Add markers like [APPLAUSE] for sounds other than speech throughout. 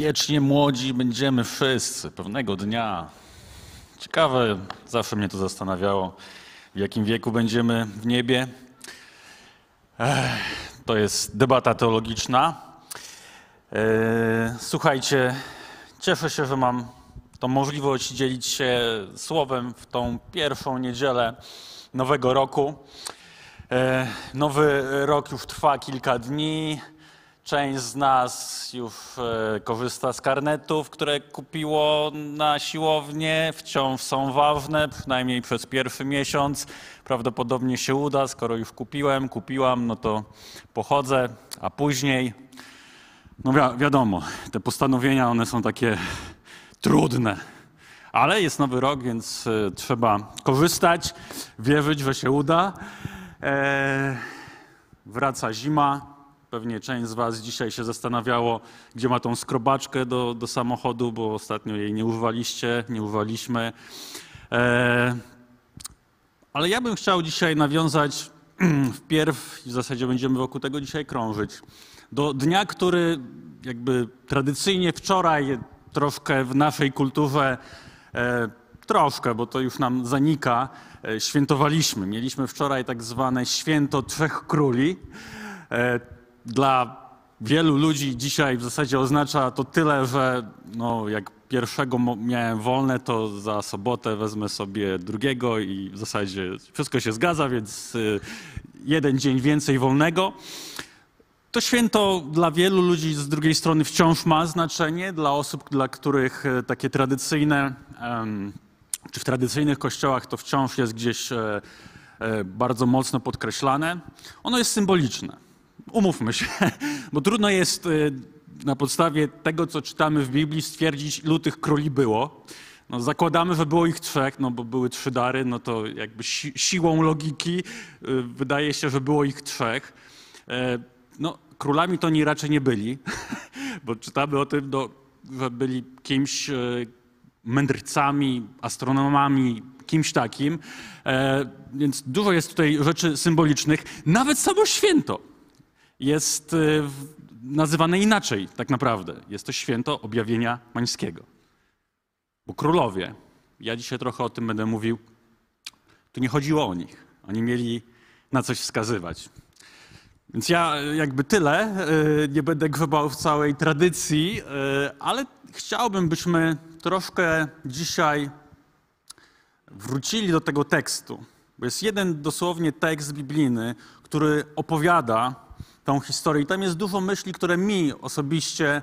wiecznie młodzi będziemy wszyscy pewnego dnia. Ciekawe, zawsze mnie to zastanawiało, w jakim wieku będziemy w niebie. Ech, to jest debata teologiczna. E, słuchajcie, cieszę się, że mam tą możliwość dzielić się słowem w tą pierwszą niedzielę nowego roku. E, nowy rok już trwa kilka dni. Część z nas już e, korzysta z karnetów, które kupiło na siłownię. Wciąż są ważne, przynajmniej przez pierwszy miesiąc. Prawdopodobnie się uda, skoro już kupiłem, kupiłam, no to pochodzę, a później, no wi wiadomo, te postanowienia, one są takie trudne. Ale jest nowy rok, więc y, trzeba korzystać, wierzyć, że się uda. E, wraca zima. Pewnie część z Was dzisiaj się zastanawiało, gdzie ma tą skrobaczkę do, do samochodu, bo ostatnio jej nie używaliście, nie używaliśmy. E, ale ja bym chciał dzisiaj nawiązać [CLEARS THROAT] wpierw, w zasadzie będziemy wokół tego dzisiaj krążyć, do dnia, który jakby tradycyjnie wczoraj troszkę w naszej kulturze, e, troszkę, bo to już nam zanika, e, świętowaliśmy. Mieliśmy wczoraj tak zwane święto Trzech Króli. E, dla wielu ludzi dzisiaj w zasadzie oznacza to tyle, że no, jak pierwszego miałem wolne, to za sobotę wezmę sobie drugiego i w zasadzie wszystko się zgadza, więc jeden dzień więcej wolnego. To święto dla wielu ludzi z drugiej strony wciąż ma znaczenie, dla osób, dla których takie tradycyjne, czy w tradycyjnych kościołach to wciąż jest gdzieś bardzo mocno podkreślane. Ono jest symboliczne. Umówmy się, [LAUGHS] bo trudno jest na podstawie tego, co czytamy w Biblii, stwierdzić, ilu tych króli było. No, zakładamy, że było ich trzech, no bo były trzy dary, no to jakby si siłą logiki y, wydaje się, że było ich trzech. E, no, królami to oni raczej nie byli, [LAUGHS] bo czytamy o tym, no, że byli kimś, e, mędrcami, astronomami, kimś takim. E, więc dużo jest tutaj rzeczy symbolicznych. Nawet samo święto jest nazywane inaczej tak naprawdę. Jest to święto objawienia pańskiego. Bo królowie, ja dzisiaj trochę o tym będę mówił, tu nie chodziło o nich. Oni mieli na coś wskazywać. Więc ja jakby tyle, nie będę grzebał w całej tradycji, ale chciałbym, byśmy troszkę dzisiaj wrócili do tego tekstu. Bo jest jeden dosłownie tekst biblijny, który opowiada tą historię. I tam jest dużo myśli, które mi osobiście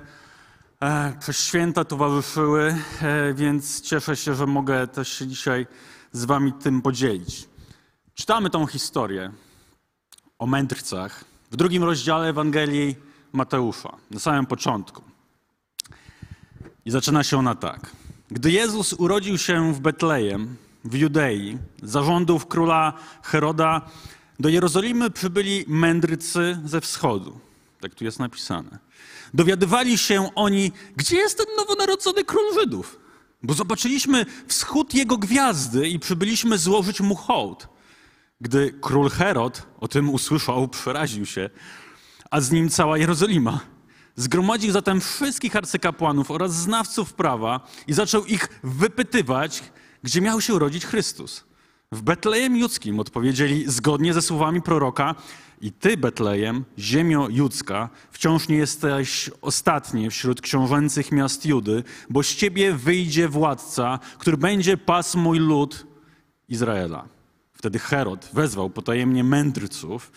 przez święta towarzyszyły, e, więc cieszę się, że mogę też się dzisiaj z wami tym podzielić. Czytamy tą historię o mędrcach w drugim rozdziale Ewangelii Mateusza, na samym początku. I zaczyna się ona tak. Gdy Jezus urodził się w Betlejem, w Judei, zarządów króla Heroda, do Jerozolimy przybyli mędrcy ze wschodu. Tak tu jest napisane. Dowiadywali się oni, gdzie jest ten nowonarodzony król Żydów. Bo zobaczyliśmy wschód jego gwiazdy i przybyliśmy złożyć mu hołd. Gdy król Herod o tym usłyszał, przeraził się, a z nim cała Jerozolima. Zgromadził zatem wszystkich arcykapłanów oraz znawców prawa i zaczął ich wypytywać, gdzie miał się urodzić Chrystus. W Betlejem Judzkim odpowiedzieli zgodnie ze słowami proroka i ty, Betlejem, ziemio judzka, wciąż nie jesteś ostatni wśród książęcych miast Judy, bo z ciebie wyjdzie władca, który będzie pas mój lud Izraela. Wtedy Herod wezwał potajemnie mędrców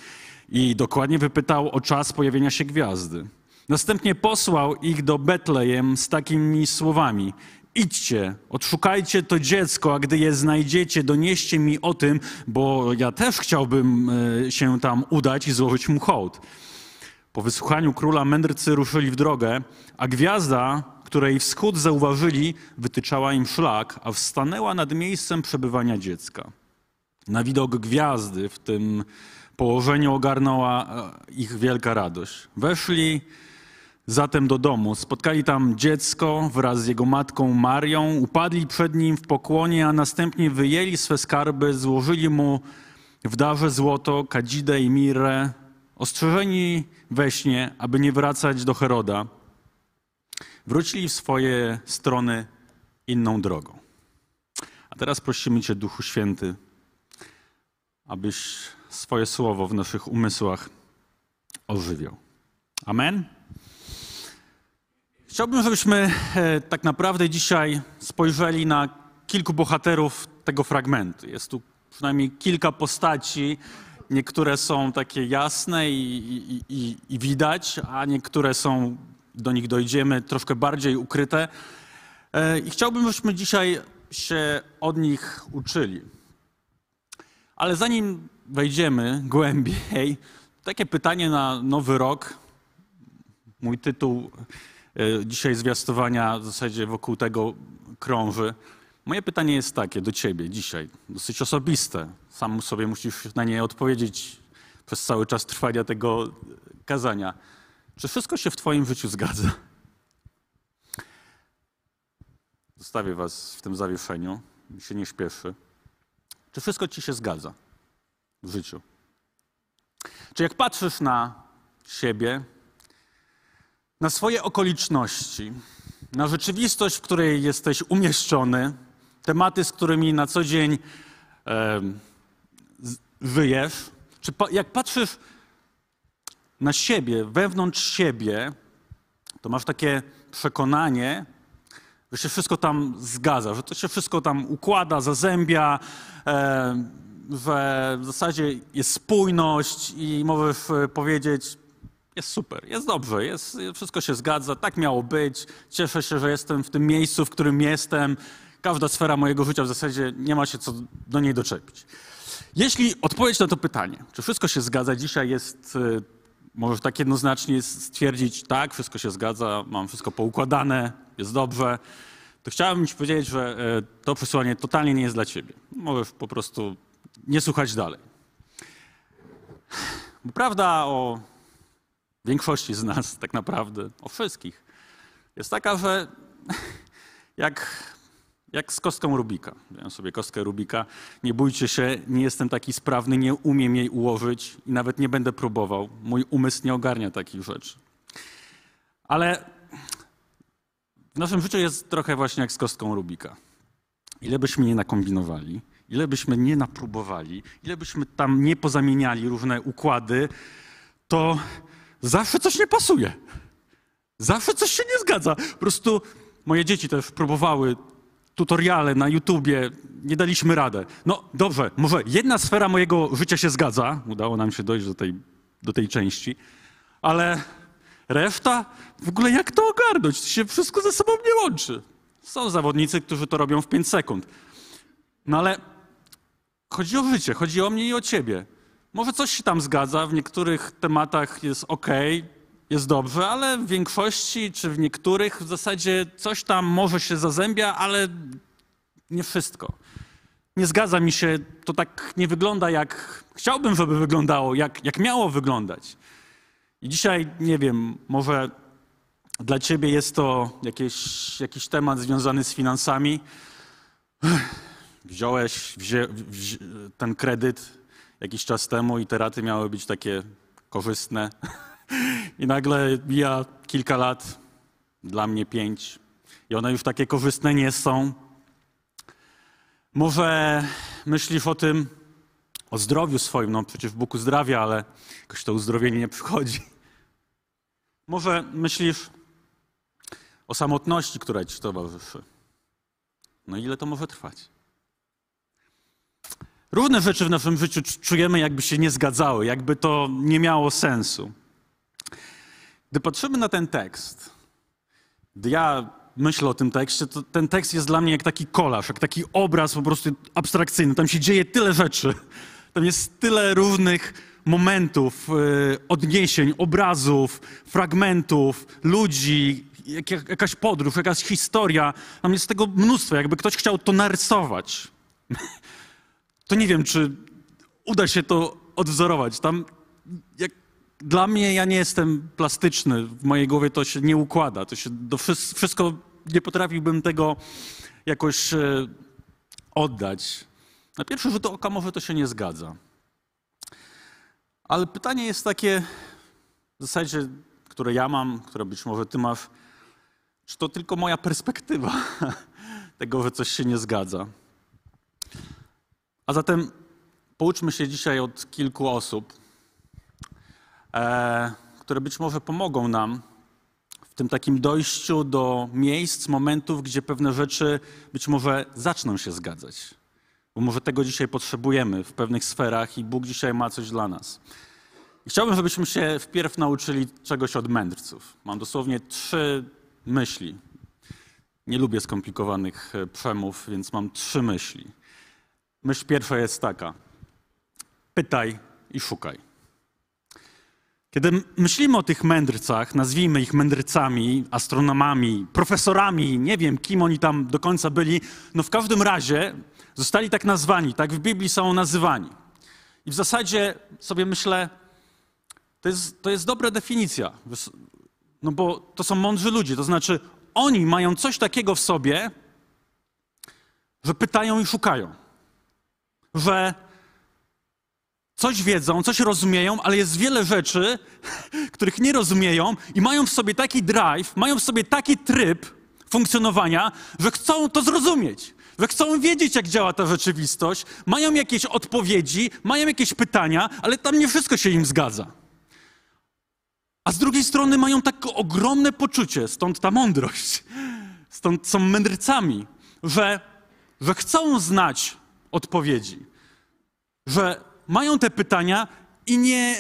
i dokładnie wypytał o czas pojawienia się gwiazdy. Następnie posłał ich do Betlejem z takimi słowami: idźcie, odszukajcie to dziecko, a gdy je znajdziecie, donieście mi o tym, bo ja też chciałbym e, się tam udać i złożyć mu hołd. Po wysłuchaniu króla mędrcy ruszyli w drogę, a gwiazda, której wschód zauważyli, wytyczała im szlak, a wstanęła nad miejscem przebywania dziecka. Na widok gwiazdy w tym położeniu ogarnęła e, ich wielka radość. Weszli zatem do domu. Spotkali tam dziecko wraz z jego matką Marią, upadli przed nim w pokłonie, a następnie wyjęli swe skarby, złożyli mu w darze złoto, kadzidę i mirę, ostrzeżeni we śnie, aby nie wracać do Heroda. wrócili w swoje strony inną drogą. A teraz prosimy Cię, Duchu Święty, abyś swoje słowo w naszych umysłach ożywiał. Amen. Chciałbym, żebyśmy e, tak naprawdę dzisiaj spojrzeli na kilku bohaterów tego fragmentu. Jest tu przynajmniej kilka postaci. Niektóre są takie jasne i, i, i, i widać, a niektóre są, do nich dojdziemy, troszkę bardziej ukryte. E, I chciałbym, żebyśmy dzisiaj się od nich uczyli. Ale zanim wejdziemy głębiej, takie pytanie na nowy rok. Mój tytuł dzisiaj zwiastowania w zasadzie wokół tego krąży. Moje pytanie jest takie do ciebie dzisiaj, dosyć osobiste. Sam sobie musisz na nie odpowiedzieć przez cały czas trwania tego kazania. Czy wszystko się w twoim życiu zgadza? Zostawię was w tym zawieszeniu, się nie śpieszy. Czy wszystko ci się zgadza w życiu? Czy jak patrzysz na siebie, na swoje okoliczności, na rzeczywistość, w której jesteś umieszczony, tematy, z którymi na co dzień e, żyjesz, czy pa, jak patrzysz na siebie, wewnątrz siebie, to masz takie przekonanie, że się wszystko tam zgadza, że to się wszystko tam układa, zazębia, e, że w zasadzie jest spójność i możesz powiedzieć, jest super, jest dobrze, jest, wszystko się zgadza, tak miało być, cieszę się, że jestem w tym miejscu, w którym jestem, każda sfera mojego życia w zasadzie nie ma się co do niej doczepić. Jeśli odpowiedź na to pytanie, czy wszystko się zgadza, dzisiaj jest, możesz tak jednoznacznie stwierdzić, tak, wszystko się zgadza, mam wszystko poukładane, jest dobrze, to chciałbym ci powiedzieć, że to przesłanie totalnie nie jest dla ciebie. Możesz po prostu nie słuchać dalej. Bo prawda o większości z nas, tak naprawdę, o wszystkich, jest taka, że [LAUGHS] jak, jak z kostką Rubika. Wziąłem sobie kostkę Rubika. Nie bójcie się, nie jestem taki sprawny, nie umiem jej ułożyć i nawet nie będę próbował. Mój umysł nie ogarnia takich rzeczy. Ale w naszym życiu jest trochę właśnie jak z kostką Rubika. Ile byśmy nie nakombinowali, ile byśmy nie napróbowali, ile byśmy tam nie pozamieniali różne układy, to zawsze coś nie pasuje. Zawsze coś się nie zgadza. Po prostu moje dzieci też próbowały tutoriale na YouTubie, nie daliśmy radę. No dobrze, może jedna sfera mojego życia się zgadza, udało nam się dojść do tej, do tej części, ale reszta, w ogóle jak to ogarnąć? To się wszystko ze sobą nie łączy. Są zawodnicy, którzy to robią w 5 sekund. No ale chodzi o życie, chodzi o mnie i o ciebie. Może coś się tam zgadza, w niektórych tematach jest ok, jest dobrze, ale w większości czy w niektórych w zasadzie coś tam może się zazębia, ale nie wszystko. Nie zgadza mi się, to tak nie wygląda jak chciałbym, żeby wyglądało, jak, jak miało wyglądać. I dzisiaj, nie wiem, może dla ciebie jest to jakieś, jakiś temat związany z finansami. Wziąłeś ten kredyt jakiś czas temu i te raty miały być takie korzystne. [LAUGHS] I nagle mija kilka lat, dla mnie pięć, i one już takie korzystne nie są. Może myślisz o tym, o zdrowiu swoim, no przecież Bóg uzdrawia, ale jakoś to uzdrowienie nie przychodzi. [LAUGHS] Może myślisz o samotności, która ci towarzyszy. No ile to może trwać? Różne rzeczy w naszym życiu czujemy, jakby się nie zgadzały, jakby to nie miało sensu. Gdy patrzymy na ten tekst, gdy ja myślę o tym tekście, to ten tekst jest dla mnie jak taki kolaż, jak taki obraz po prostu abstrakcyjny. Tam się dzieje tyle rzeczy, tam jest tyle różnych momentów, yy, odniesień, obrazów, fragmentów, ludzi, jak, jak, jakaś podróż, jakaś historia. Tam jest tego mnóstwo, jakby ktoś chciał to narysować. To nie wiem, czy uda się to odwzorować. Tam, jak, dla mnie, ja nie jestem plastyczny, w mojej głowie to się nie układa. To się do wszystko, nie potrafiłbym tego jakoś e, oddać. Na pierwszy rzut oka może to się nie zgadza. Ale pytanie jest takie, w zasadzie, które ja mam, które być może ty masz. Czy to tylko moja perspektywa [LAUGHS] tego, że coś się nie zgadza? A zatem pouczmy się dzisiaj od kilku osób, e, które być może pomogą nam w tym takim dojściu do miejsc, momentów, gdzie pewne rzeczy być może zaczną się zgadzać. Bo może tego dzisiaj potrzebujemy w pewnych sferach i Bóg dzisiaj ma coś dla nas. Chciałbym, żebyśmy się wpierw nauczyli czegoś od mędrców. Mam dosłownie trzy myśli. Nie lubię skomplikowanych e, przemów, więc mam trzy myśli. Myśl pierwsza jest taka: pytaj i szukaj. Kiedy myślimy o tych mędrcach, nazwijmy ich mędrcami, astronomami, profesorami, nie wiem kim oni tam do końca byli, no w każdym razie zostali tak nazwani, tak w Biblii są nazywani. I w zasadzie sobie myślę, to jest, to jest dobra definicja, no bo to są mądrzy ludzie, to znaczy oni mają coś takiego w sobie, że pytają i szukają, że coś wiedzą, coś rozumieją, ale jest wiele rzeczy, których nie rozumieją i mają w sobie taki drive, mają w sobie taki tryb funkcjonowania, że chcą to zrozumieć, że chcą wiedzieć, jak działa ta rzeczywistość, mają jakieś odpowiedzi, mają jakieś pytania, ale tam nie wszystko się im zgadza. A z drugiej strony mają tak ogromne poczucie, stąd ta mądrość, stąd są mędrcami, że, że chcą znać odpowiedzi, że mają te pytania i nie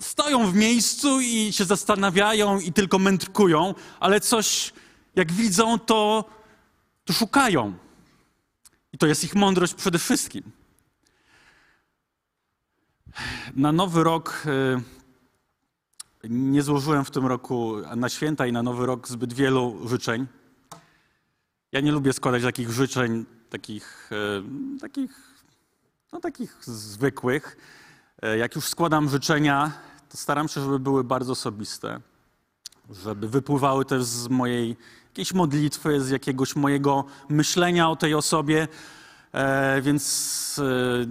stoją w miejscu i się zastanawiają i tylko mędrkują, ale coś, jak widzą, to, to szukają. I to jest ich mądrość przede wszystkim. Na nowy rok y, nie złożyłem w tym roku na święta i na nowy rok zbyt wielu życzeń. Ja nie lubię składać takich życzeń, takich, y, takich no takich zwykłych. E, jak już składam życzenia, to staram się, żeby były bardzo osobiste, żeby wypływały też z mojej jakiejś modlitwy, z jakiegoś mojego myślenia o tej osobie. E, więc e,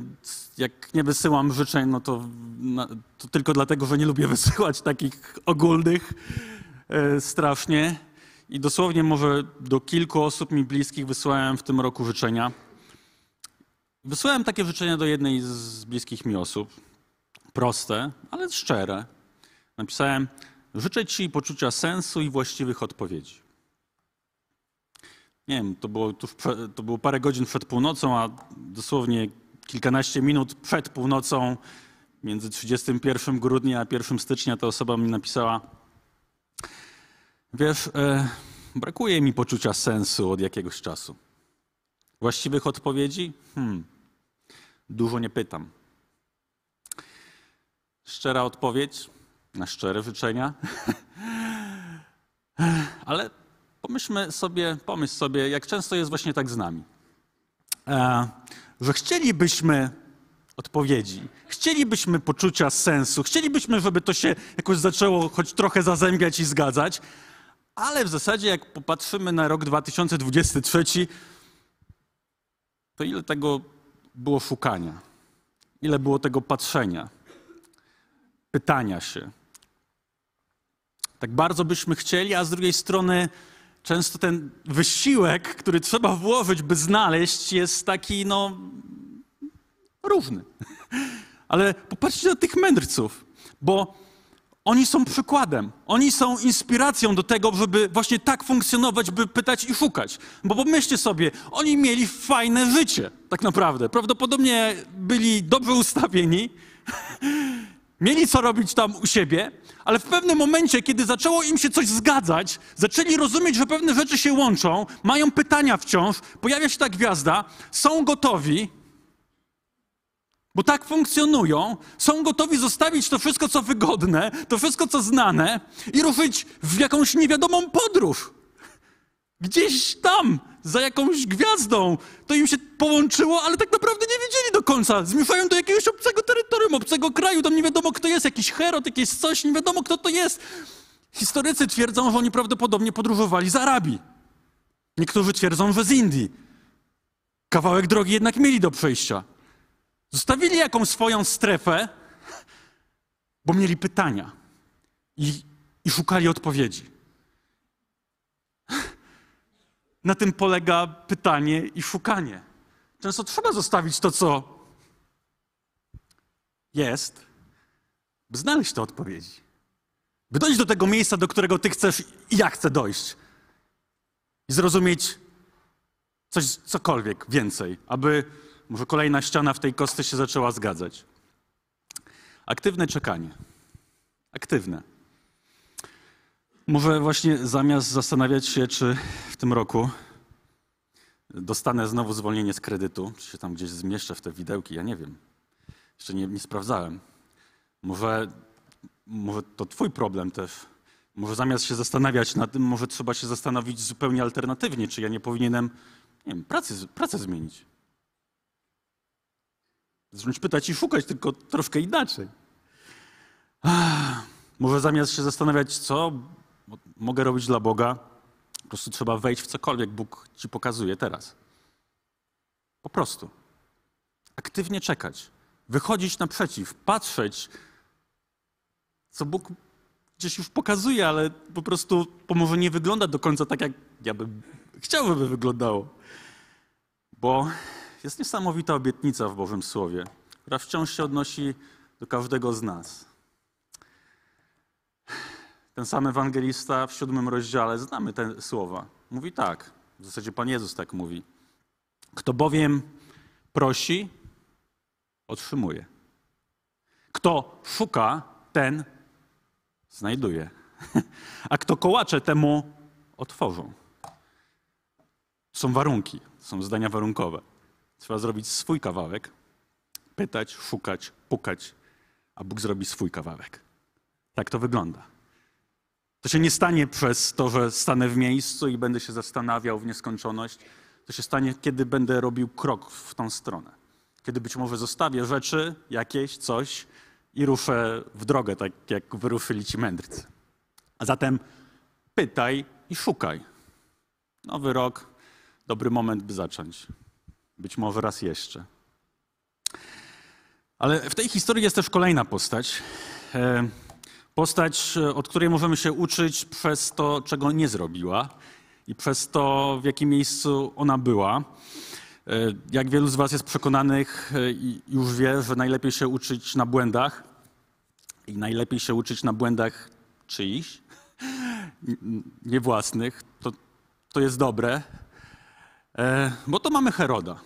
jak nie wysyłam życzeń, no to, to tylko dlatego, że nie lubię [LAUGHS] wysyłać takich ogólnych strasznie. I dosłownie może do kilku osób mi bliskich wysyłałem w tym roku życzenia. Wysłałem takie życzenia do jednej z bliskich mi osób. Proste, ale szczere. Napisałem: Życzę Ci poczucia sensu i właściwych odpowiedzi. Nie wiem, to było, tuż, to było parę godzin przed północą, a dosłownie kilkanaście minut przed północą, między 31 grudnia a 1 stycznia, ta osoba mi napisała: Wiesz, e, brakuje mi poczucia sensu od jakiegoś czasu. Właściwych odpowiedzi? Hmm. Dużo nie pytam. Szczera odpowiedź na szczere życzenia. [LAUGHS] Ale pomyślmy sobie, pomyśl sobie, jak często jest właśnie tak z nami. E, że chcielibyśmy odpowiedzi, chcielibyśmy poczucia sensu, chcielibyśmy, żeby to się jakoś zaczęło choć trochę zazębiać i zgadzać, ale w zasadzie jak popatrzymy na rok 2023, to ile tego było szukania? Ile było tego patrzenia, pytania się? Tak bardzo byśmy chcieli, a z drugiej strony często ten wysiłek, który trzeba włożyć, by znaleźć, jest taki, no, różny. [LAUGHS] Ale popatrzcie na tych mędrców, bo oni są przykładem, oni są inspiracją do tego, żeby właśnie tak funkcjonować, by pytać i szukać. Bo pomyślcie sobie, oni mieli fajne życie, tak naprawdę. Prawdopodobnie byli dobrze ustawieni, [LAUGHS] mieli co robić tam u siebie, ale w pewnym momencie, kiedy zaczęło im się coś zgadzać, zaczęli rozumieć, że pewne rzeczy się łączą, mają pytania wciąż, pojawia się ta gwiazda, są gotowi, bo tak funkcjonują, są gotowi zostawić to wszystko, co wygodne, to wszystko, co znane i ruszyć w jakąś niewiadomą podróż. Gdzieś tam, za jakąś gwiazdą. To im się połączyło, ale tak naprawdę nie wiedzieli do końca. Zmierzają do jakiegoś obcego terytorium, obcego kraju, tam nie wiadomo kto jest, jakiś herod, jakieś coś, nie wiadomo kto to jest. Historycy twierdzą, że oni prawdopodobnie podróżowali z Arabii. Niektórzy twierdzą, że z Indii. Kawałek drogi jednak mieli do przejścia. Zostawili jakąś swoją strefę, bo mieli pytania i, i szukali odpowiedzi. na tym polega pytanie i szukanie. Często trzeba zostawić to, co jest, by znaleźć te odpowiedzi. By dojść do tego miejsca, do którego ty chcesz i ja chcę dojść. I zrozumieć coś, cokolwiek więcej, aby może kolejna ściana w tej kostce się zaczęła zgadzać. Aktywne czekanie. Aktywne. Może właśnie zamiast zastanawiać się, czy w tym roku dostanę znowu zwolnienie z kredytu, czy się tam gdzieś zmieszczę w te widełki, ja nie wiem. Jeszcze nie, nie sprawdzałem. Może, może to twój problem też. Może zamiast się zastanawiać nad tym, może trzeba się zastanowić zupełnie alternatywnie, czy ja nie powinienem, nie wiem, pracy, pracę zmienić. Zacząć pytać i szukać, tylko troszkę inaczej. Ach, może zamiast się zastanawiać, co mogę robić dla Boga, po prostu trzeba wejść w cokolwiek Bóg ci pokazuje teraz. Po prostu. Aktywnie czekać, wychodzić naprzeciw, patrzeć, co Bóg gdzieś już pokazuje, ale po prostu może nie wygląda do końca tak, jak ja bym chciał, żeby wyglądało. Bo jest niesamowita obietnica w Bożym Słowie, która wciąż się odnosi do każdego z nas. Ten sam ewangelista w siódmym rozdziale, znamy te słowa, mówi tak, w zasadzie Pan Jezus tak mówi. Kto bowiem prosi, otrzymuje. Kto szuka, ten znajduje. [LAUGHS] A kto kołacze, temu otworzą. Są warunki, są zdania warunkowe. Trzeba zrobić swój kawałek, pytać, szukać, pukać, a Bóg zrobi swój kawałek. Tak to wygląda. To się nie stanie przez to, że stanę w miejscu i będę się zastanawiał w nieskończoność. To się stanie, kiedy będę robił krok w tą stronę. Kiedy być może zostawię rzeczy, jakieś, coś i ruszę w drogę, tak jak wyruszyli ci mędrcy. A zatem pytaj i szukaj. Nowy rok, dobry moment, by zacząć. Być może raz jeszcze. Ale w tej historii jest też kolejna postać. E, postać, od której możemy się uczyć przez to, czego nie zrobiła i przez to, w jakim miejscu ona była. E, jak wielu z Was jest przekonanych e, już wie, że najlepiej się uczyć na błędach i najlepiej się uczyć na błędach czyichś, [LAUGHS] nie własnych, to, to jest dobre, bo to mamy Heroda.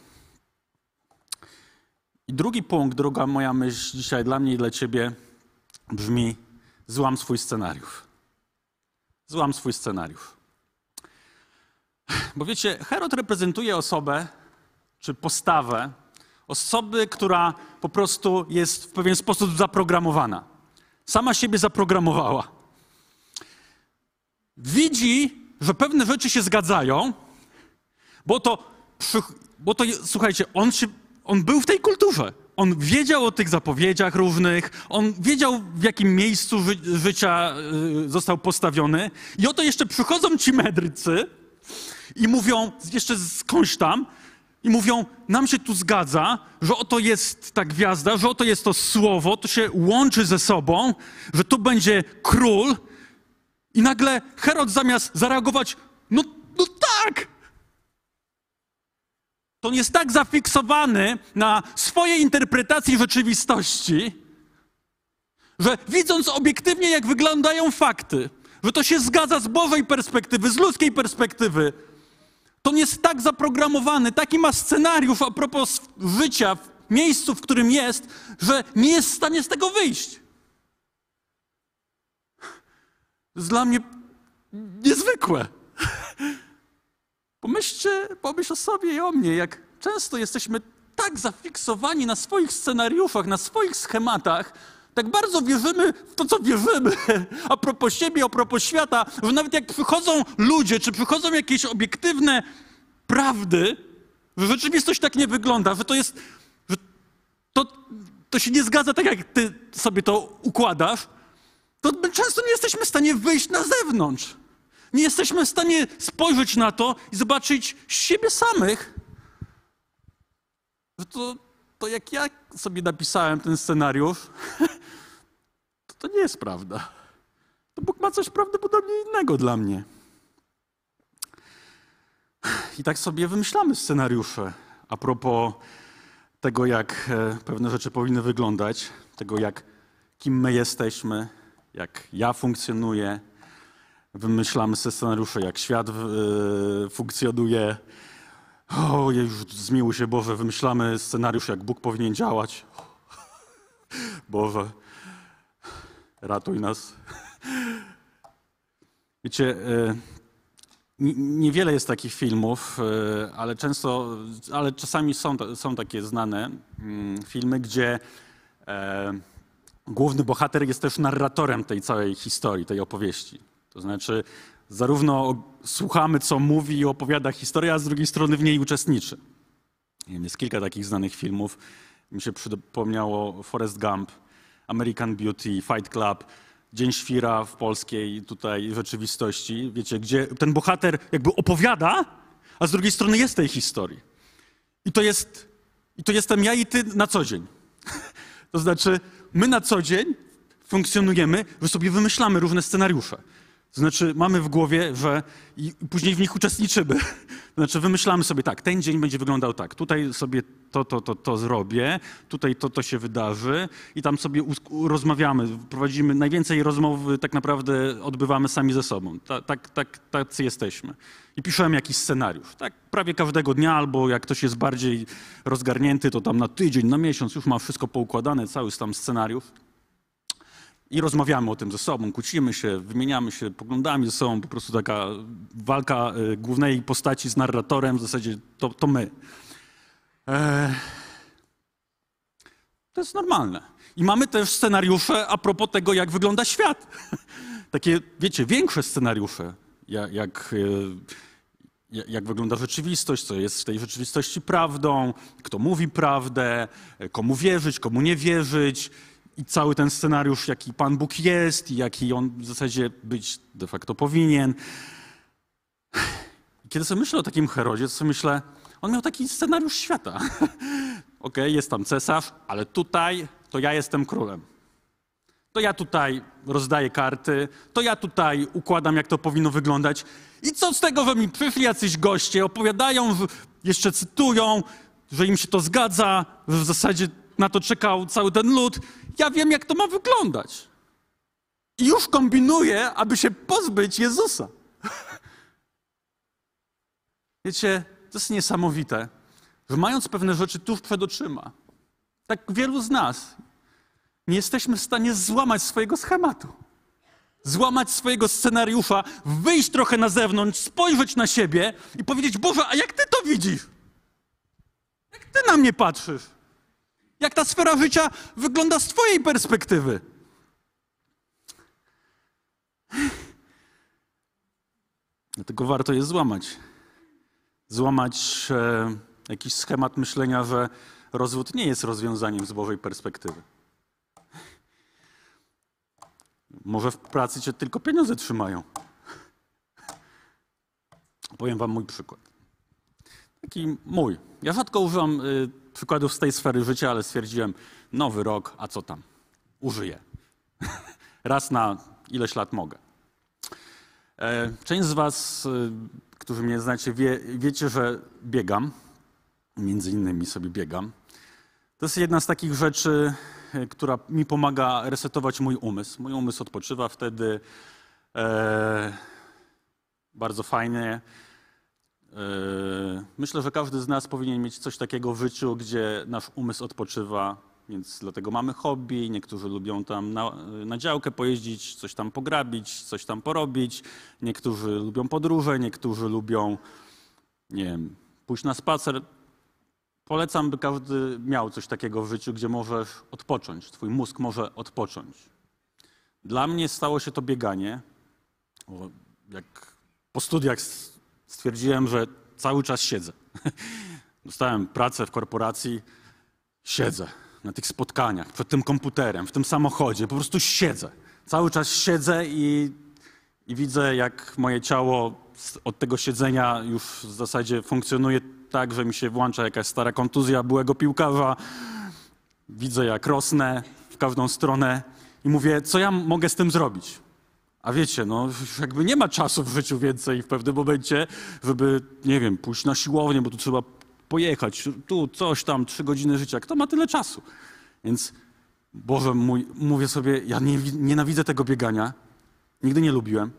I drugi punkt, druga moja myśl dzisiaj dla mnie i dla ciebie brzmi: złam swój scenariusz. Złam swój scenariusz. Bo wiecie, Herod reprezentuje osobę czy postawę osoby, która po prostu jest w pewien sposób zaprogramowana. Sama siebie zaprogramowała. Widzi, że pewne rzeczy się zgadzają, bo to, bo to słuchajcie, on się on był w tej kulturze. On wiedział o tych zapowiedziach różnych, on wiedział w jakim miejscu ży życia y, został postawiony. I oto jeszcze przychodzą ci medrycy i mówią, jeszcze skądś tam, i mówią, nam się tu zgadza, że oto jest ta gwiazda, że oto jest to słowo, to się łączy ze sobą, że tu będzie król. I nagle Herod zamiast zareagować, no, no tak, to on jest tak zafiksowany na swojej interpretacji rzeczywistości, że widząc obiektywnie, jak wyglądają fakty, że to się zgadza z Bożej perspektywy, z ludzkiej perspektywy, to on jest tak zaprogramowany, taki ma scenariusz a propos życia w miejscu, w którym jest, że nie jest w stanie z tego wyjść. To jest dla mnie niezwykłe. [LAUGHS] Pomyślcie, pomyśl o sobie i o mnie, jak często jesteśmy tak zafiksowani na swoich scenariuszach, na swoich schematach, tak bardzo wierzymy w to, co wierzymy, a propos siebie, a propos świata, że nawet jak przychodzą ludzie, czy przychodzą jakieś obiektywne prawdy, że rzeczywistość tak nie wygląda, że to jest, że to, to się nie zgadza tak, jak ty sobie to układasz, to my często nie jesteśmy w stanie wyjść na zewnątrz. Nie jesteśmy w stanie spojrzeć na to i zobaczyć siebie samych. To, to jak ja sobie napisałem ten scenariusz, [LAUGHS] to, to nie jest prawda. To Bóg ma coś prawdopodobnie innego dla mnie. I tak sobie wymyślamy scenariusze a propos tego, jak e, pewne rzeczy powinny wyglądać, tego, jak kim my jesteśmy, jak ja funkcjonuję. Wymyślamy scenariusze, jak świat e, funkcjonuje. O, już zmiłuj się Boże, wymyślamy scenariusz, jak Bóg powinien działać. [LAUGHS] Boże, ratuj nas. [LAUGHS] Wiecie, e, niewiele jest takich filmów, e, ale często, ale czasami są, są takie znane mm, filmy, gdzie e, główny bohater jest też narratorem tej całej historii, tej opowieści. To znaczy, zarówno słuchamy, co mówi i opowiada historię, a z drugiej strony w niej uczestniczy. Jest kilka takich znanych filmów. Mi się przypomniało Forrest Gump, American Beauty, Fight Club. Dzień Świra w polskiej tutaj rzeczywistości, wiecie, gdzie ten bohater jakby opowiada, a z drugiej strony jest tej historii. I to jest, i to jestem ja i ty na co dzień. [LAUGHS] To znaczy, my na co dzień funkcjonujemy, że sobie wymyślamy różne scenariusze. To znaczy, mamy w głowie, że i później w nich uczestniczymy. To [LAUGHS] znaczy, wymyślamy sobie tak, ten dzień będzie wyglądał tak, tutaj sobie to, to, to, to zrobię, tutaj to, to się wydarzy i tam sobie rozmawiamy, prowadzimy, najwięcej rozmowy tak naprawdę odbywamy sami ze sobą. Tak, tak, tak, tacy jesteśmy. I piszemy jakiś scenariusz, tak prawie każdego dnia, albo jak ktoś jest bardziej rozgarnięty, to tam na tydzień, na miesiąc już ma wszystko poukładane, cały tam scenariusz. I rozmawiamy o tym ze sobą, kłócimy się, wymieniamy się poglądami ze sobą, po prostu taka walka y, głównej postaci z narratorem, w zasadzie to, to my. E, to jest normalne. I mamy też scenariusze a propos tego, jak wygląda świat. [LAUGHS] Takie, wiecie, większe scenariusze, jak, jak, e, jak wygląda rzeczywistość, co jest w tej rzeczywistości prawdą, kto mówi prawdę, komu wierzyć, komu nie wierzyć i cały ten scenariusz, jaki Pan Bóg jest i jaki on w zasadzie być de facto powinien. [SIGHS] Kiedy sobie myślę o takim Herodzie, to sobie myślę, on miał taki scenariusz świata. [LAUGHS] ok, jest tam cesarz, ale tutaj to ja jestem królem. To ja tutaj rozdaję karty, to ja tutaj układam, jak to powinno wyglądać. I co z tego, że mi przyszli jacyś goście, opowiadają, jeszcze cytują, że im się to zgadza, że w zasadzie na to czekał cały ten lud. Ja wiem, jak to ma wyglądać. I już kombinuję, aby się pozbyć Jezusa. [LAUGHS] Wiecie, to jest niesamowite, że mając pewne rzeczy tuż przed oczyma, tak wielu z nas nie jesteśmy w stanie złamać swojego schematu, złamać swojego scenariusza, wyjść trochę na zewnątrz, spojrzeć na siebie i powiedzieć: Boże, a jak ty to widzisz? Jak ty na mnie patrzysz? Jak ta sfera życia wygląda z Twojej perspektywy? Dlatego warto je złamać złamać e, jakiś schemat myślenia, że rozwód nie jest rozwiązaniem z Bożej perspektywy. Może w pracy cię tylko pieniądze trzymają. Powiem wam mój przykład. Taki mój. Ja rzadko używam y, przykładów z tej sfery życia, ale stwierdziłem, nowy rok, a co tam? Użyję. [LAUGHS] Raz na ileś lat mogę. E, część z was y, którzy mnie znacie, wie, wiecie, że biegam. Między innymi sobie biegam. To jest jedna z takich rzeczy, e, która mi pomaga resetować mój umysł. Mój umysł odpoczywa wtedy e, bardzo fajnie. E, myślę, że każdy z nas powinien mieć coś takiego w życiu, gdzie nasz umysł odpoczywa, więc dlatego mamy hobby. Niektórzy lubią tam na, na działkę pojeździć, coś tam pograbić, coś tam porobić. Niektórzy lubią podróże, niektórzy lubią, nie wiem, pójść na spacer. Polecam, by każdy miał coś takiego w życiu, gdzie możesz odpocząć. Twój mózg może odpocząć. Dla mnie stało się to bieganie. Jak po studiach stwierdziłem, że cały czas siedzę. [LAUGHS] Dostałem pracę w korporacji, siedzę na tych spotkaniach, przed tym komputerem, w tym samochodzie, po prostu siedzę. Cały czas siedzę i, i widzę, jak moje ciało od tego siedzenia już w zasadzie funkcjonuje tak, że mi się włącza jakaś stara kontuzja byłego piłkarza. Widzę, jak rosnę w każdą stronę i mówię, co ja mogę z tym zrobić? A wiecie, no jakby nie ma czasu w życiu więcej w pewnym momencie, żeby, nie wiem, pójść na siłownię, bo tu trzeba pojechać, tu coś tam, trzy godziny życia. Kto ma tyle czasu? Więc, Boże mój, mówię sobie, ja nie, nienawidzę tego biegania, nigdy nie lubiłem,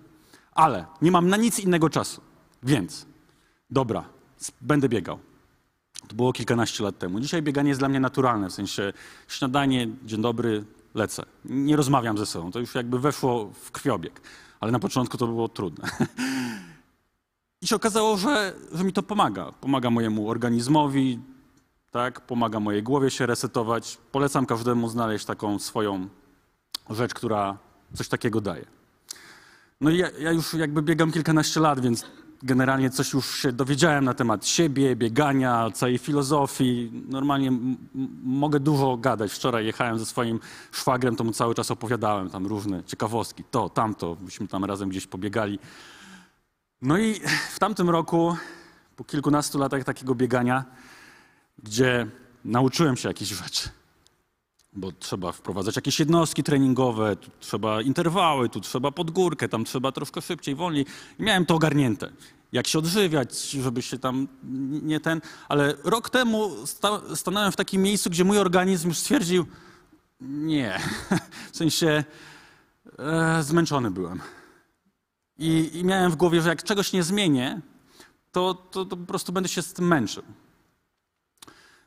ale nie mam na nic innego czasu. Więc, dobra, będę biegał. To było kilkanaście lat temu. Dzisiaj bieganie jest dla mnie naturalne, w sensie śniadanie, dzień dobry, lecę. Nie rozmawiam ze sobą, to już jakby weszło w krwiobieg, ale na początku to było trudne. [LAUGHS] I się okazało, że, że mi to pomaga. Pomaga mojemu organizmowi, tak? pomaga mojej głowie się resetować. Polecam każdemu znaleźć taką swoją rzecz, która coś takiego daje. No i ja, ja już jakby biegam kilkanaście lat, więc generalnie coś już się dowiedziałem na temat siebie, biegania, całej filozofii. Normalnie mogę dużo gadać. Wczoraj jechałem ze swoim szwagrem, to mu cały czas opowiadałem tam różne ciekawostki, to, tamto. Byśmy tam razem gdzieś pobiegali. No i w tamtym roku, po kilkunastu latach takiego biegania, gdzie nauczyłem się jakichś rzeczy, bo trzeba wprowadzać jakieś jednostki treningowe, tu trzeba interwały, tu trzeba pod górkę, tam trzeba troszkę szybciej, wolniej. I miałem to ogarnięte. Jak się odżywiać, żeby się tam nie ten. Ale rok temu sta, stanąłem w takim miejscu, gdzie mój organizm już stwierdził, nie. [LAUGHS] W sensie e, zmęczony byłem. I, I miałem w głowie, że jak czegoś nie zmienię, to, to, to po prostu będę się z tym męczył.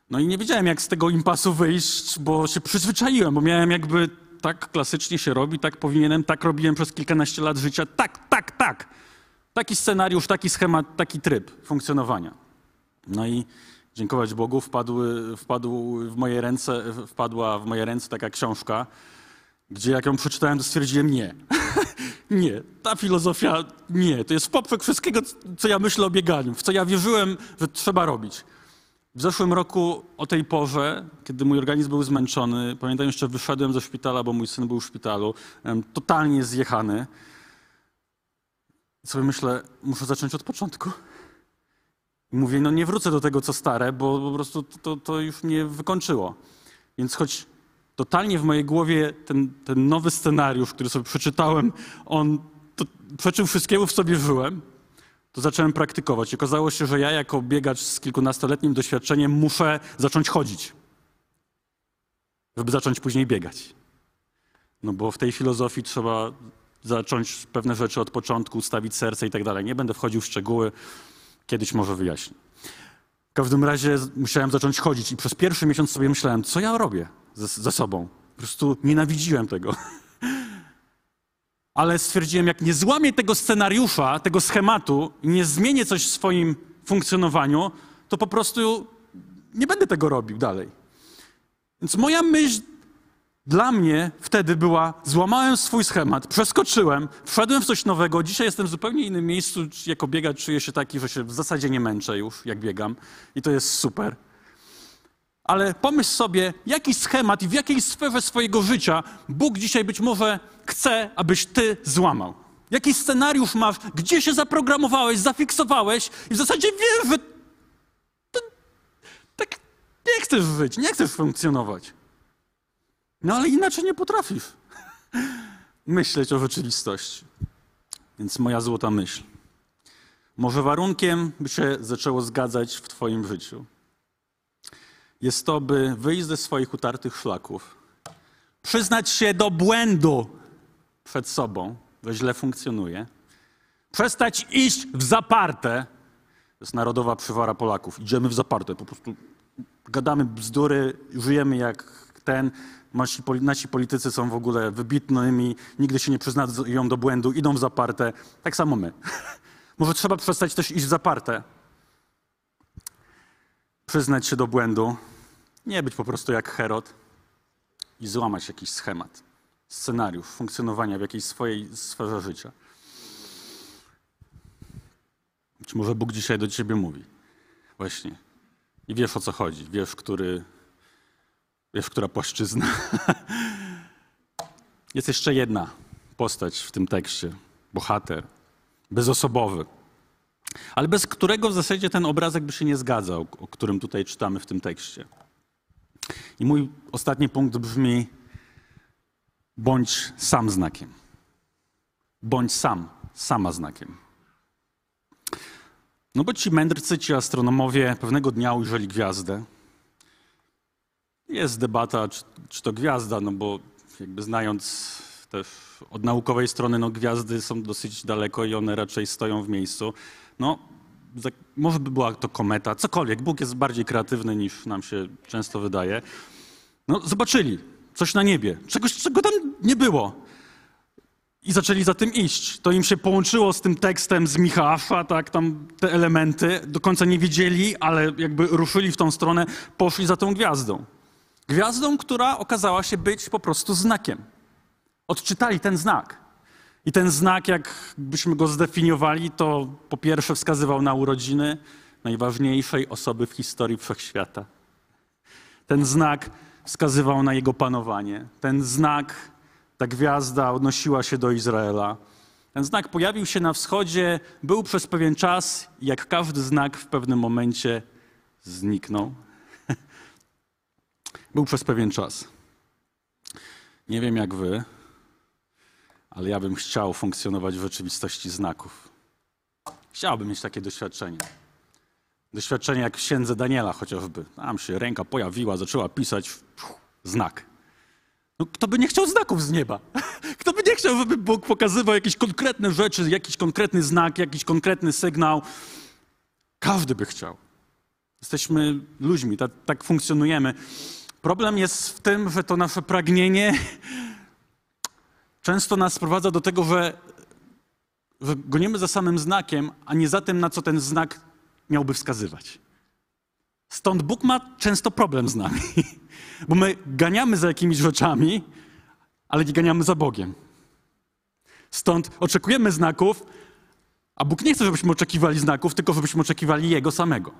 No i nie wiedziałem, jak z tego impasu wyjść, bo się przyzwyczaiłem, bo miałem jakby tak klasycznie się robi, tak powinienem, tak robiłem przez kilkanaście lat życia, tak, tak, tak. Taki scenariusz, taki schemat, taki tryb funkcjonowania. No i dziękować Bogu wpadły, wpadł w moje ręce, wpadła w moje ręce taka książka, gdzie jak ją przeczytałem, to stwierdziłem nie. [LAUGHS] nie, ta filozofia nie. To jest poprzek wszystkiego, co ja myślę o bieganiu, w co ja wierzyłem, że trzeba robić. W zeszłym roku o tej porze, kiedy mój organizm był zmęczony, pamiętam jeszcze wyszedłem ze szpitala, bo mój syn był w szpitalu, totalnie zjechany. I sobie myślę, muszę zacząć od początku. I mówię, no nie wrócę do tego, co stare, bo po prostu to, to, to już mnie wykończyło. Więc choć totalnie w mojej głowie ten, ten nowy scenariusz, który sobie przeczytałem, on przeczył wszystkiemu, w sobie żyłem, to zacząłem praktykować. I okazało się, że ja jako biegacz z kilkunastoletnim doświadczeniem muszę zacząć chodzić, żeby zacząć później biegać. No bo w tej filozofii trzeba zacząć pewne rzeczy od początku, ustawić serce i tak dalej. Nie będę wchodził w szczegóły, kiedyś może wyjaśnię. W każdym razie musiałem zacząć chodzić i przez pierwszy miesiąc sobie myślałem, co ja robię ze, ze sobą. Po prostu nienawidziłem tego. [LAUGHS] Ale stwierdziłem, jak nie złamię tego scenariusza, tego schematu nie zmienię coś w swoim funkcjonowaniu, to po prostu nie będę tego robił dalej. Więc moja myśl dla mnie wtedy była, złamałem swój schemat, przeskoczyłem, wszedłem w coś nowego. Dzisiaj jestem w zupełnie innym miejscu. Jako biegacz czuję się taki, że się w zasadzie nie męczę już, jak biegam. I to jest super. Ale pomyśl sobie, jaki schemat i w jakiej sferze swojego życia Bóg dzisiaj być może chce, abyś ty złamał. Jaki scenariusz masz, gdzie się zaprogramowałeś, zafiksowałeś i w zasadzie wiesz, że tak nie chcesz żyć, nie chcesz funkcjonować. No ale inaczej nie potrafisz [LAUGHS] myśleć o rzeczywistości. Więc moja złota myśl. Może warunkiem, by się zaczęło zgadzać w Twoim życiu, jest to, by wyjść ze swoich utartych szlaków, przyznać się do błędu przed sobą, że źle funkcjonuje, przestać iść w zaparte. To jest narodowa przywara Polaków. Idziemy w zaparte, po prostu gadamy bzdury, żyjemy jak ten. Nasi, nasi politycy są w ogóle wybitnymi, nigdy się nie przyznają do błędu, idą w zaparte. Tak samo my. [LAUGHS] Może trzeba przestać też iść w zaparte. Przyznać się do błędu, nie być po prostu jak Herod i złamać jakiś schemat, scenariusz funkcjonowania w jakiejś swojej sferze życia. Być może Bóg dzisiaj do ciebie mówi. Właśnie. I wiesz o co chodzi. Wiesz, który. Wiesz, która płaszczyzna. [LAUGHS] Jest jeszcze jedna postać w tym tekście. Bohater. Bezosobowy. Ale bez którego w zasadzie ten obrazek by się nie zgadzał, o którym tutaj czytamy w tym tekście. I mój ostatni punkt brzmi: bądź sam znakiem. Bądź sam, sama znakiem. No bo ci mędrcy, ci astronomowie pewnego dnia ujrzeli gwiazdę. Jest debata, czy, czy to gwiazda, no bo jakby znając też od naukowej strony, no gwiazdy są dosyć daleko i one raczej stoją w miejscu. No, może by była to kometa, cokolwiek. Bóg jest bardziej kreatywny niż nam się często wydaje. No, zobaczyli coś na niebie, czegoś, czego tam nie było. I zaczęli za tym iść. To im się połączyło z tym tekstem z Michała, tak, tam te elementy. Do końca nie wiedzieli, ale jakby ruszyli w tą stronę, poszli za tą gwiazdą. Gwiazdą, która okazała się być po prostu znakiem. Odczytali ten znak. I ten znak, jakbyśmy go zdefiniowali, to po pierwsze wskazywał na urodziny najważniejszej osoby w historii wszechświata. Ten znak wskazywał na jego panowanie. Ten znak, ta gwiazda odnosiła się do Izraela. Ten znak pojawił się na wschodzie, był przez pewien czas, jak każdy znak w pewnym momencie zniknął. [LAUGHS] był przez pewien czas. Nie wiem jak wy, ale ja bym chciał funkcjonować w rzeczywistości znaków. Chciałbym mieć takie doświadczenie. Doświadczenie jak w księdze Daniela chociażby. Tam się ręka pojawiła, zaczęła pisać znak. No, kto by nie chciał znaków z nieba? [LAUGHS] Kto by nie chciał, żeby Bóg pokazywał jakieś konkretne rzeczy, jakiś konkretny znak, jakiś konkretny sygnał? Każdy by chciał. Jesteśmy ludźmi, tak, tak funkcjonujemy. Problem jest w tym, że to nasze pragnienie często nas sprowadza do tego, że, że gonimy za samym znakiem, a nie za tym, na co ten znak miałby wskazywać. Stąd Bóg ma często problem z nami, [LAUGHS] bo my ganiamy za jakimiś rzeczami, ale nie ganiamy za Bogiem. Stąd oczekujemy znaków, a Bóg nie chce, żebyśmy oczekiwali znaków, tylko żebyśmy oczekiwali Jego samego.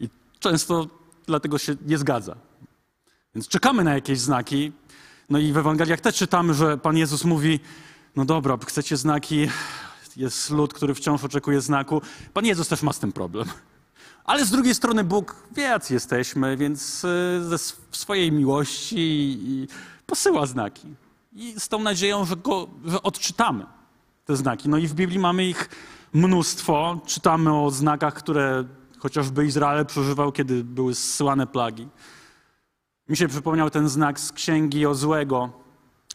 I często dlatego się nie zgadza. Więc czekamy na jakieś znaki. No i w Ewangeliach też czytamy, że Pan Jezus mówi: No dobra, chcecie znaki, jest lud, który wciąż oczekuje znaku. Pan Jezus też ma z tym problem. Ale z drugiej strony Bóg wie, jacy jesteśmy, więc e, ze swojej miłości posyła znaki. I z tą nadzieją, że, go, że odczytamy te znaki. No i w Biblii mamy ich mnóstwo. Czytamy o znakach, które chociażby Izrael przeżywał, kiedy były zsyłane plagi. Mi się przypomniał ten znak z księgi Jozłego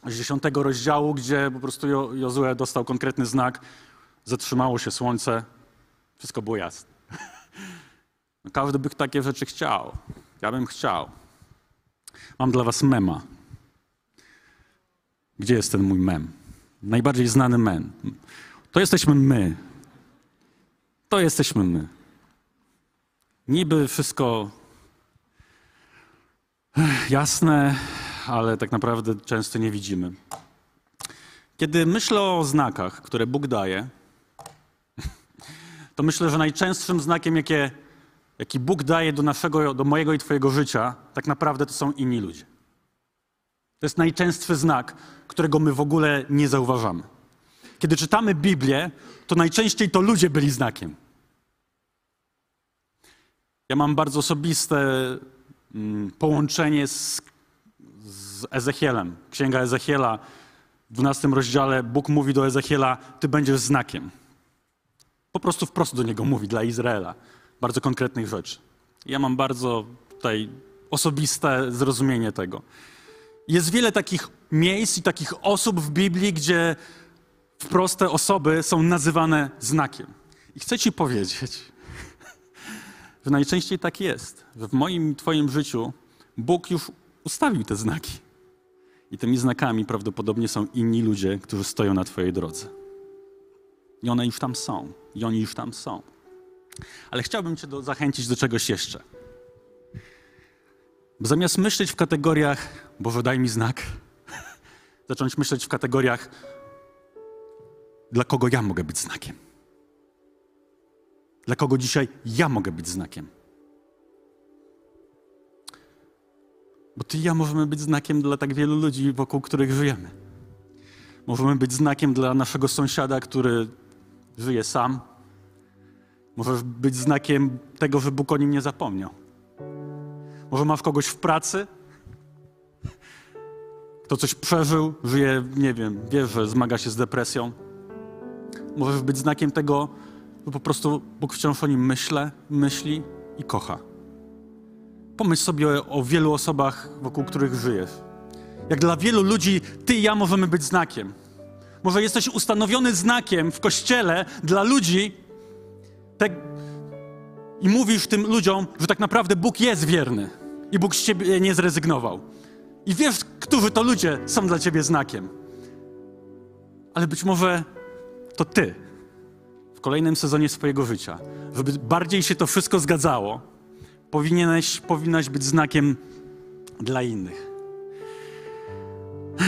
z dziesiątego rozdziału, gdzie po prostu Jozue dostał konkretny znak. Zatrzymało się słońce, wszystko było jasne. [LAUGHS] Każdy by takie rzeczy chciał. Ja bym chciał. Mam dla was mema. Gdzie jest ten mój mem? Najbardziej znany mem. To jesteśmy my. To jesteśmy my. Niby wszystko jasne, ale tak naprawdę często nie widzimy. Kiedy myślę o znakach, które Bóg daje, to myślę, że najczęstszym znakiem, jakie, jaki Bóg daje do, naszego, do mojego i Twojego życia, tak naprawdę to są inni ludzie. To jest najczęstszy znak, którego my w ogóle nie zauważamy. Kiedy czytamy Biblię, to najczęściej to ludzie byli znakiem. Ja mam bardzo osobiste połączenie z, z Ezechielem. Księga Ezechiela w 12 rozdziale Bóg mówi do Ezechiela: Ty będziesz znakiem. Po prostu wprost do niego mówi, dla Izraela. Bardzo konkretnych rzeczy. Ja mam bardzo tutaj osobiste zrozumienie tego. Jest wiele takich miejsc i takich osób w Biblii, gdzie wprost osoby są nazywane znakiem. I chcę Ci powiedzieć, że najczęściej tak jest, że w moim Twoim życiu Bóg już ustawił te znaki. I tymi znakami prawdopodobnie są inni ludzie, którzy stoją na Twojej drodze. I one już tam są. I oni już tam są. Ale chciałbym Cię do, zachęcić do czegoś jeszcze. Bo zamiast myśleć w kategoriach, Boże, daj mi znak, [LAUGHS] zacząć myśleć w kategoriach, dla kogo ja mogę być znakiem. Dla kogo dzisiaj ja mogę być znakiem. Bo ty i ja możemy być znakiem dla tak wielu ludzi, wokół których żyjemy. Możemy być znakiem dla naszego sąsiada, który żyje sam. Możesz być znakiem tego, że Bóg o nim nie zapomniał. Może masz kogoś w pracy, kto coś przeżył, żyje, nie wiem, wie, że zmaga się z depresją. Możesz być znakiem tego, że po prostu Bóg wciąż o nim myśle, myśli i kocha. Pomyśl sobie o, wielu osobach, wokół których żyjesz. Jak dla wielu ludzi ty i ja możemy być znakiem. Może jesteś ustanowiony znakiem w kościele dla ludzi tak, i mówisz tym ludziom, że tak naprawdę Bóg jest wierny i Bóg z ciebie nie zrezygnował. I wiesz, którzy to ludzie są dla ciebie znakiem. Ale być może to ty kolejnym sezonie swojego życia, żeby bardziej się to wszystko zgadzało, powinieneś, powinnaś być znakiem dla innych. [SIGHS]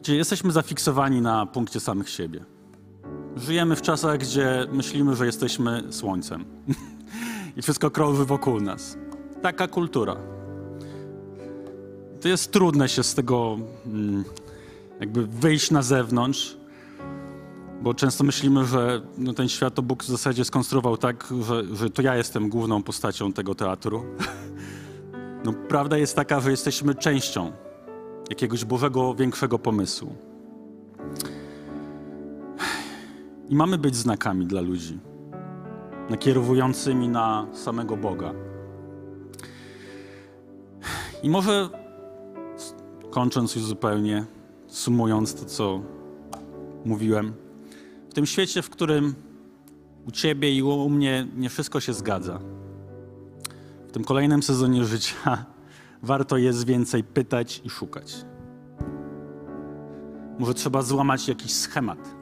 Gdzie jesteśmy zafiksowani na punkcie samych siebie. Żyjemy w czasach, gdzie myślimy, że jesteśmy słońcem [LAUGHS] i wszystko krąży wokół nas. Taka kultura. To jest trudne się z tego mm, jakby wyjść na zewnątrz, bo często myślimy, że no, ten świat to Bóg w zasadzie skonstruował tak, że, że to ja jestem główną postacią tego teatru. [LAUGHS] No, prawda jest taka, że jesteśmy częścią jakiegoś Bożego, większego pomysłu. I mamy być znakami dla ludzi, nakierowującymi na samego Boga. I może kończąc już zupełnie, sumując to, co mówiłem, w tym świecie, w którym u ciebie i u mnie nie wszystko się zgadza, w tym kolejnym sezonie życia [LAUGHS] warto jest więcej pytać i szukać. Może trzeba złamać jakiś schemat,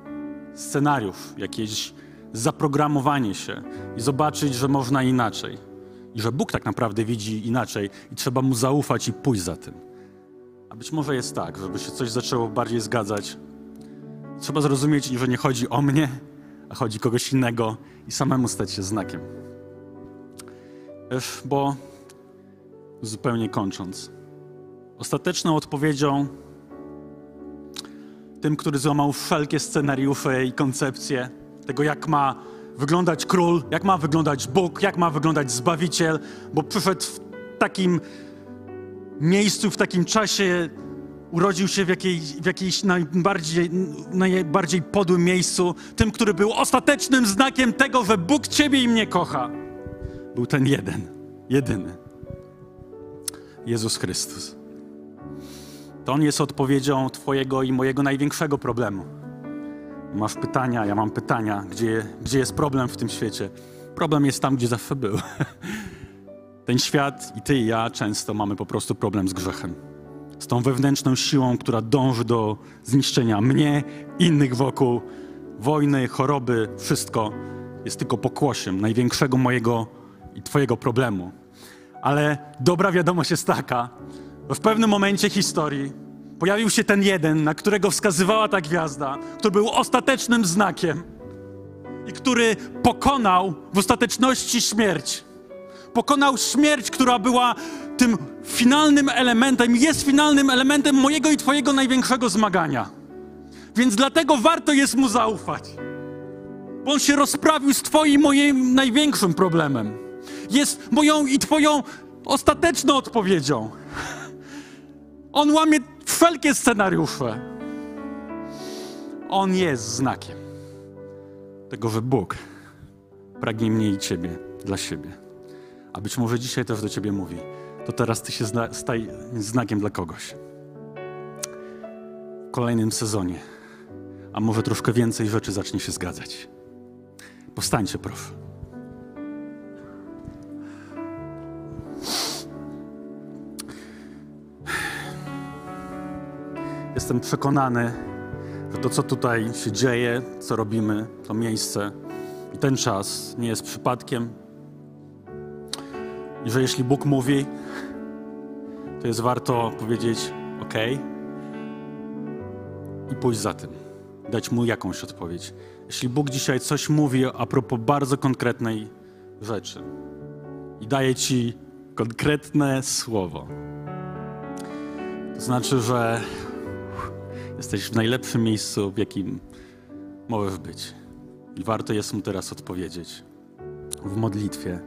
scenariusz, jakieś zaprogramowanie się i zobaczyć, że można inaczej. I że Bóg tak naprawdę widzi inaczej i trzeba mu zaufać i pójść za tym. A być może jest tak, żeby się coś zaczęło bardziej zgadzać. Trzeba zrozumieć, że nie chodzi o mnie, a chodzi kogoś innego i samemu stać się znakiem. Bo zupełnie kończąc, ostateczną odpowiedzią tym, który złamał wszelkie scenariusze i koncepcje tego, jak ma wyglądać król, jak ma wyglądać Bóg, jak ma wyglądać Zbawiciel, bo przyszedł w takim miejscu, w takim czasie, urodził się w, jakiej, w jakiejś najbardziej, najbardziej podłym miejscu, tym, który był ostatecznym znakiem tego, że Bóg Ciebie i mnie kocha. Był ten jeden, jedyny. Jezus Chrystus. To On jest odpowiedzią Twojego i mojego największego problemu. Masz pytania, ja mam pytania, gdzie, gdzie jest problem w tym świecie. Problem jest tam, gdzie zawsze był. [LAUGHS] Ten świat i ty i ja często mamy po prostu problem z grzechem. Z tą wewnętrzną siłą, która dąży do zniszczenia mnie, innych wokół, wojny, choroby, wszystko jest tylko pokłosiem największego mojego i twojego problemu. Ale dobra wiadomość jest taka, że w pewnym momencie historii pojawił się ten jeden, na którego wskazywała ta gwiazda, który był ostatecznym znakiem i który pokonał w ostateczności śmierć. Pokonał śmierć, która była tym finalnym elementem, jest finalnym elementem mojego i Twojego największego zmagania. Więc dlatego warto jest mu zaufać. Bo on się rozprawił z Twoim moim największym problemem. Jest moją i Twoją ostateczną odpowiedzią. On łamie wszelkie scenariusze. On jest znakiem tego, że Bóg pragnie mnie i Ciebie dla siebie. A być może dzisiaj też do Ciebie mówi, to teraz Ty się staj znakiem dla kogoś. W kolejnym sezonie. A może troszkę więcej rzeczy zacznie się zgadzać. Powstańcie, proszę. Jestem przekonany, że to, co tutaj się dzieje, co robimy, to miejsce i ten czas nie jest przypadkiem. I że jeśli Bóg mówi, to jest warto powiedzieć OK i pójść za tym, dać mu jakąś odpowiedź. Jeśli Bóg dzisiaj coś mówi a propos bardzo konkretnej rzeczy i daje ci konkretne słowo, to znaczy, że Jesteś w najlepszym miejscu, w jakim możesz być. I warto jest mu teraz odpowiedzieć w modlitwie